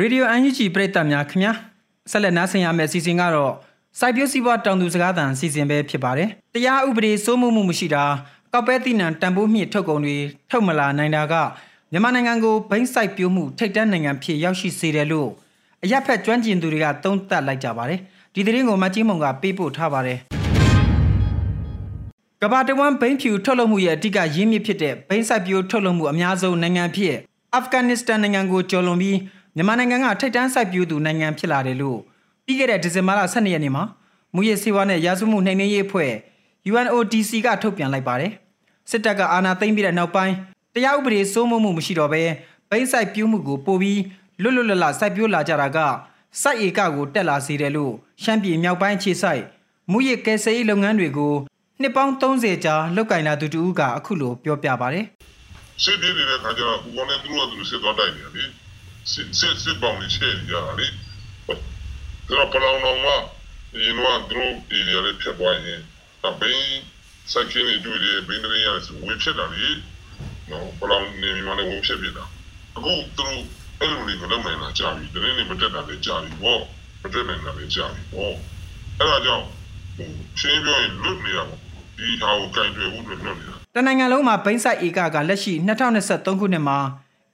ရေဒီယိုအန်ယူဂျီပရိသတ်များခင်ဗျာဆက်လက်နားဆင်ရမယ့်အစီအစဉ်ကတော့စိုက်ပျိုးစီးပွားတောင်သူစကားသံအစီအစဉ်ပဲဖြစ်ပါတယ်တရားဥပဒေစိုးမိုးမှုမရှိတာကောက်ပဲတိနံတန်ဖိုးမြင့်ထုတ်ကုန်တွေထုတ်မလာနိုင်တာကမြန်မာနိုင်ငံကိုဘိန်းစိုက်ပျိုးမှုထိပ်တန်းနိုင်ငံဖြစ်ရောက်ရှိစေတယ်လို့အရက်ဖက်ကျွမ်းကျင်သူတွေကသုံးသပ်လိုက်ကြပါတယ်ဒီသတင်းကိုမကြီးမုံကပေးပို့ထားပါတယ်ကဘာတဝန်ဘိန်းဖြူထုတ်လုပ်မှုရဲ့အဓိကရင်းမြစ်ဖြစ်တဲ့ဘိန်းစိုက်ပျိုးထုတ်လုပ်မှုအများဆုံးနိုင်ငံဖြစ်အာဖဂန်နစ္စတန်နိုင်ငံကိုကျော်လွန်ပြီး မြန်မာနိုင်ငံကထိပ်တန်းစိုက်ပျိုးသူနိုင်ငံဖြစ်လာတယ်လို့ပြီးခဲ့တဲ့ဒီဇင်ဘာလ12ရက်နေ့မှာမူရစေဝါနဲ့ရာဇဝမှုနှိမ်နင်းရေးအဖွဲ့ UNODC ကထုတ်ပြန်လိုက်ပါတယ်စစ်တပ်ကအာဏာသိမ်းပြီးတဲ့နောက်ပိုင်းတရားဥပဒေစိုးမိုးမှုမရှိတော့ဘဲဘိန်းစိုက်ပျိုးမှုကိုပိုပြီးလွတ်လွတ်လပ်လပ်စိုက်ပျိုးလာကြတာကစိုက်ဧကကိုတက်လာစေတယ်လို့ရှမ်းပြည်မြောက်ပိုင်းခြေဆိုင်မူရကယ်ဆယ်ရေးလုပ်ငန်းတွေကိုနှစ်ပေါင်း30ကြာလုပ်ကင်လာသူတူကအခုလိုပြောပြပါတယ်စစ်ပြည်နေတဲ့ခါကျတော့ကိုကနေသူတို့ကသူစစ်သွားတိုက်နေတယ်လေ စစ်စစ်စစ်ပေါင်းနေချေကြတာလေတော့ပလောင်တော်မှာဒီတော့သူတို့ဒီရလေးဖြစ်သွားရင်အဘင်းစိုက်ခင်းနေတွေ့တယ်ဘင်းတွေရဆိုဝင်ဖြစ်တာလေနော်ပလောင်နေမှာလည်းဝင်ဖြစ်ဖြစ်တာအခုသူတို့အဲ့လိုလေးမလုပ်နိုင်တာကြာပြီတနေ့နေ့မတက်တာလည်းကြာပြီပေါ့မတက်နိုင်တာလည်းကြာပြီပေါ့အဲ့ဒါကြောင့်ရှင်းပြောရင်လွတ်နေတာပေါ့ဒီဟာကိုကင်တွယ်ဖို့လွတ်နေတာတနိုင်ငံလုံးမှာဘိန်းဆိုင်ဧကကလက်ရှိ2023ခုနှစ်မှာ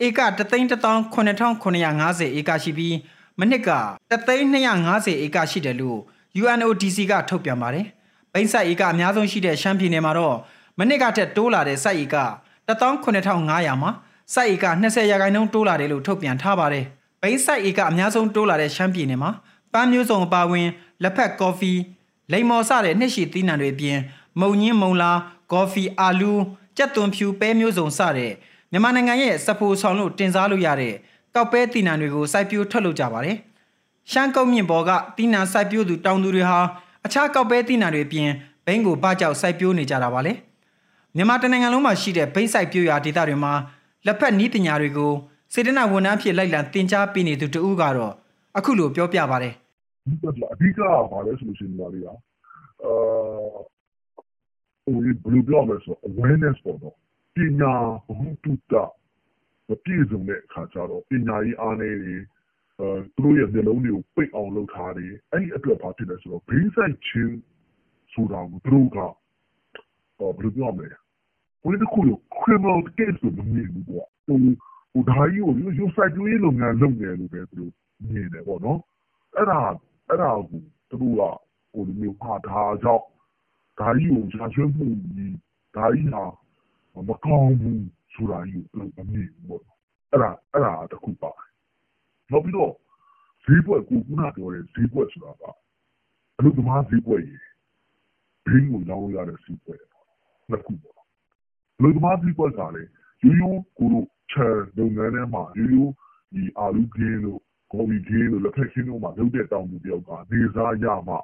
ဧက3,8950ဧကရှိပြီးမနစ်က3,250ဧကရှိတယ်လို့ UNODC ကထုတ်ပြန်ပါတယ်။ဘိန်းဆိုင်ဧကအများဆုံးရှိတဲ့ရှမ်းပြည်နယ်မှာတော့မနစ်ကထက်တိုးလာတဲ့စိုက်ဧက18500မှာစိုက်ဧက20ရာခိုင်နှုန်းတိုးလာတယ်လို့ထုတ်ပြန်ထားပါတယ်။ဘိန်းဆိုင်ဧကအများဆုံးတိုးလာတဲ့ရှမ်းပြည်နယ်မှာပန်းမျိုးစုံအပါအဝင်လက်ဖက်ကော်ဖီလိမ္မော်စတဲ့နှစ်ရှည်သီးနှံတွေအပြင်မုံညင်းမုံလာကော်ဖီအာလူးကြက်သွန်ဖြူပဲမျိုးစုံစတဲ့ မြန်မာနိုင်ငံရဲ့စဖိုဆောင်လို့တင်စားလို့ရတဲ့ကောက်ပဲတီနံတွေကိုစိုက်ပျိုးထွက်လုပ်ကြပါတယ်။ရှမ်းကုန်းမြင့်ပေါ်ကတီနံစိုက်ပျိုးသူတောင်သူတွေဟာအခြားကောက်ပဲတီနံတွေအပြင်ဘိန်းကိုပကြောက်စိုက်ပျိုးနေကြတာပါလေ။မြန်မာတနိုင်ငံလုံးမှာရှိတဲ့ဘိန်းစိုက်ပျိုးရာဒေသတွေမှာလက်ဖက်နီးပညာတွေကိုစေတနာဝန်ထမ်းဖြစ်လိုက်လံတင် जा ပေးနေသူတဦးကတော့အခုလိုပြောပြပါတယ်။အဓိကပါလဲဆိုလို့ရှိရင်ပါလေ။အာဟိုဘယ်လိုပြောမလဲဆို awareness ပေါ့နော် ပညာဘုတုတမပြည့်စုံတဲ့အခါကျတော့ပညာရေးအားနည်းတယ်သူတို့ရဲ့မျက်လုံးတွေကိုပိတ်အောင်လုပ်ထားတယ်အဲ့ဒီအတွက်ဘာဖြစ်လဲဆိုတော့ဘေးဆိုင်ချင်းဆိုတာကိုသူတို့ကဘယ်လိုပြောမလဲဘယ်တစ်ခုလို့ criminal case ကိုမမြင်ဘူးပေါ့ဟိုဟိုဒါကြီးကိုရုပ်ဆိုင်ကျွေးလုပ်ငန်းလုပ်နေလို့ပဲသူတို့မြင်တယ်ပေါ့နော်အဲ့ဒါအဲ့ဒါကိုသူတို့ကဟိုဒီမျိုးဟာဒါကြောင့်ဒါကြီးကိုရှာရွှေမှုကြီးဒါကြီးဟာ မကောင်းဘူးဆိုတာကြီးကိုအမြင်ပေါ့အဲ့ဒါအဲ့ဒါတခုပါနောက်ပြီးတော့ဈေးကွက်ကိုခုနပြောတဲ့ဈေးကွက်ဆိုတာကအလုပ်သမားဈေးကွက်ကြီးဘင်းကိုလောင်းရတဲ့ဈေးကွက်နှစ်ခုပေါ့အလုပ်သမားဈေးကွက်ကလည်းရိုးရိုးကိုတို့ချန်လုပ်ငန်းထဲမှာရိုးရိုးဒီအာလူကင်းတို့ကော်ဖီကင်းတို့လက်ဖက်ခင်းတို့မှာလုပ်တဲ့တောင်သူတယောက်ကနေစားရမှ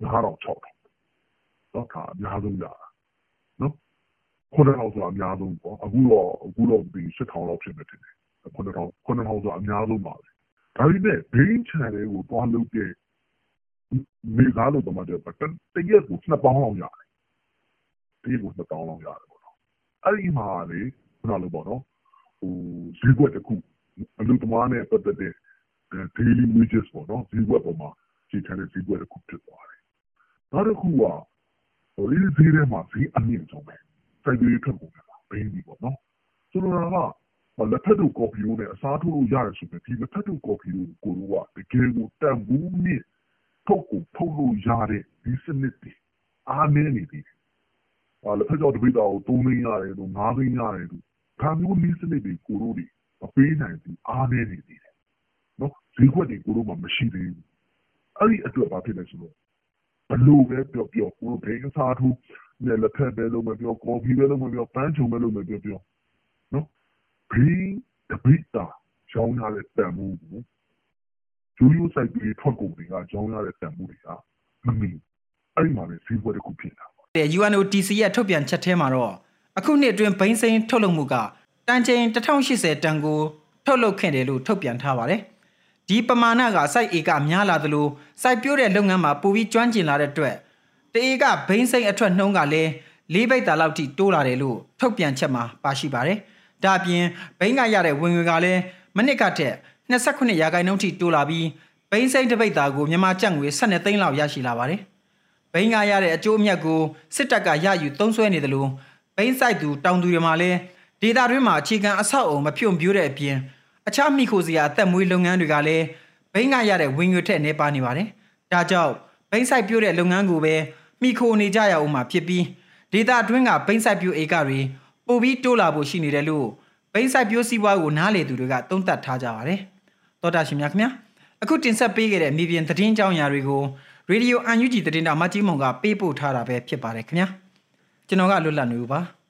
9000 6000တော့ဒါအများဆုံးရတာနော် 9000ဆိုတာအများဆုံးပေါ့အခုတော့အခုတော့ဒီ8000လောက်ဖြစ်နေတယ်9000 9000ဆိုတာအများဆုံးပါပဲဒါပေမဲ့ဘင်းချန်လေးကိုတွားလုပ်တဲ့မိသားစုတော့မှတဲ့တရက်ကိုနှစ်ပေါင်းလောက်ရတယ်တရက်ကိုနှစ်ပေါင်းလောက်ရတယ်ပေါ့နော်အဲ့ဒီမှာလေခုနလိုပေါ့နော်ဟိုဈေးကွက်တစ်ခုအလုပ်သမားနဲ့ပတ်သက်တဲ့ daily wages ပေါ့နော်ဈေးကွက်ပေါ်မှာခြေခံတဲ့ဈေးကွက်တစ်ခုဖြစ်သွားတယ်နောက်တစ်ခုကဟိုဒီဈေးထဲမှာဈေးအမြင့်ဆုံးပဲ စိုက်ပျိုးရေးထွက်ကုန်တယ်ဘိန်းကြီးပေါ့နော်ဆိုလိုတာကလက်ဖက်တို့ကော်ဖီတို့နဲ့အစားထိုးလို့ရတယ်ဆိုရင်ဒီလက်ဖက်တို့ကော်ဖီတို့ကိုတို့ကတကယ်ကိုတန်ဖိုးမြင့်ထုတ်ကိုထုတ်လို့ရတဲ့ဒီစနစ်တွေအားနည်းနေပြီ။ဟာလက်ဖက်ကြောင့်တပိတ်တော်ကို3သိန်းရတယ်လို့5သိန်းရတယ်လို့ဒါမျိုးနည်းစနစ်တွေကိုတို့တွေမပေးနိုင်ဘူးအားနည်းနေသေးတယ်။နော်ဈေးကွက်တွေကိုတို့မှမရှိသေးဘူး။အဲ့ဒီအတွက်ဘာဖြစ်လဲဆိုတော့ဘလို့ပဲပြောပြောကိုတို့ဘယ်ကစားထိုး နဲ့လက်ဖက်ပဲလို့မပြောကော်ဖီပဲလို့မပြောပန်းချုံပဲလို့မပြောပြောနော်ဘေးတပိတ်တာရောင်းရတဲ့တန်ဖိုးကိုကျိုးရိုးဆိုင်ပြီးထွက်ကုန်တွေကရောင်းရတဲ့တန်ဖိုးတွေကမမီအဲ့ဒီမှာလည်းဈေးကွက်တစ်ခုဖြစ်လာတယ် UNODC ရဲ့ထုတ်ပြန်ချက်ထဲမှာတော့အခုနှစ်အတွင်းဘိန်းစိမ်းထုတ်လုပ်မှုကတန်ချိန်1080တန်ကိုထုတ်လုပ်ခဲ့တယ်လို့ထုတ်ပြန်ထားပါတယ်ဒီပမာဏကစိုက်ဧကများလာသလိုစိုက်ပျိုးတဲ့လုပ်ငန်းမှာပိုပြီးကျွမ်းကျင်လာတဲ့အတွက် တဧကဘိန်းစိမ်းအထွက်နှုန်းကလည်းလေးပိတ်တာလောက်ထိတိုးလာတယ်လို့ထုတ်ပြန်ချက်မှာပါရှိပါတယ်။ဒါအပြင်ဘိန်းကရတဲ့ဝင်ငွေကလည်းမနစ်ကထက်29ရာခိုင်နှုန်းထိတိုးလာပြီးဘိန်းစိမ့်တစ်ပိတ်သားကိုမြန်မာကျပ်ငွေ12သိန်းလောက်ရရှိလာပါတယ်။ဘိန်းကရတဲ့အကျိုးအမြတ်ကိုစစ်တပ်ကရယူသုံးစွဲနေတယ်လို့ဘိန်းဆိုင်သူတောင်သူတွေမှာလည်းဒေတာတွင်းမှာအခြေခံအဆောက်အုံမဖြုံပြိုးတဲ့အပြင်အခြားမိခိုစရာအသက်မွေးလုပ်ငန်းတွေကလည်းဘိန်းကရတဲ့ဝင်ငွေထက်နေပါနေပါတယ်။ဒါကြောင့်ဘိန်းဆိုင်ပြိုးတဲ့လုပ်ငန်းကိုပဲ မိခိုနေကြရအောင်မှာဖြစ်ပြီးဒေတာတွင်းကဘိန်းဆိုင်ပြိုးဧကတွေပိုပြီးတိုးလာဖို့ရှိနေတယ်လို့ဘိန်းဆိုင်ပြိုးစီးပွားကိုနားလေသူတွေကသုံးသပ်ထားကြပါတယ်။သောတာရှင်များခင်ဗျာအခုတင်ဆက်ပေးခဲ့တဲ့မြေပြင်သတင်းကြောင်းရာတွေကိုရေဒီယိုအန်ယူဂျီသတင်းတော်မတ်ကြီးမုံကပေးပို့ထားတာပဲဖြစ်ပါတယ်ခင်ဗျာကျွန်တော်ကလွတ်လပ်နေဦးပါ။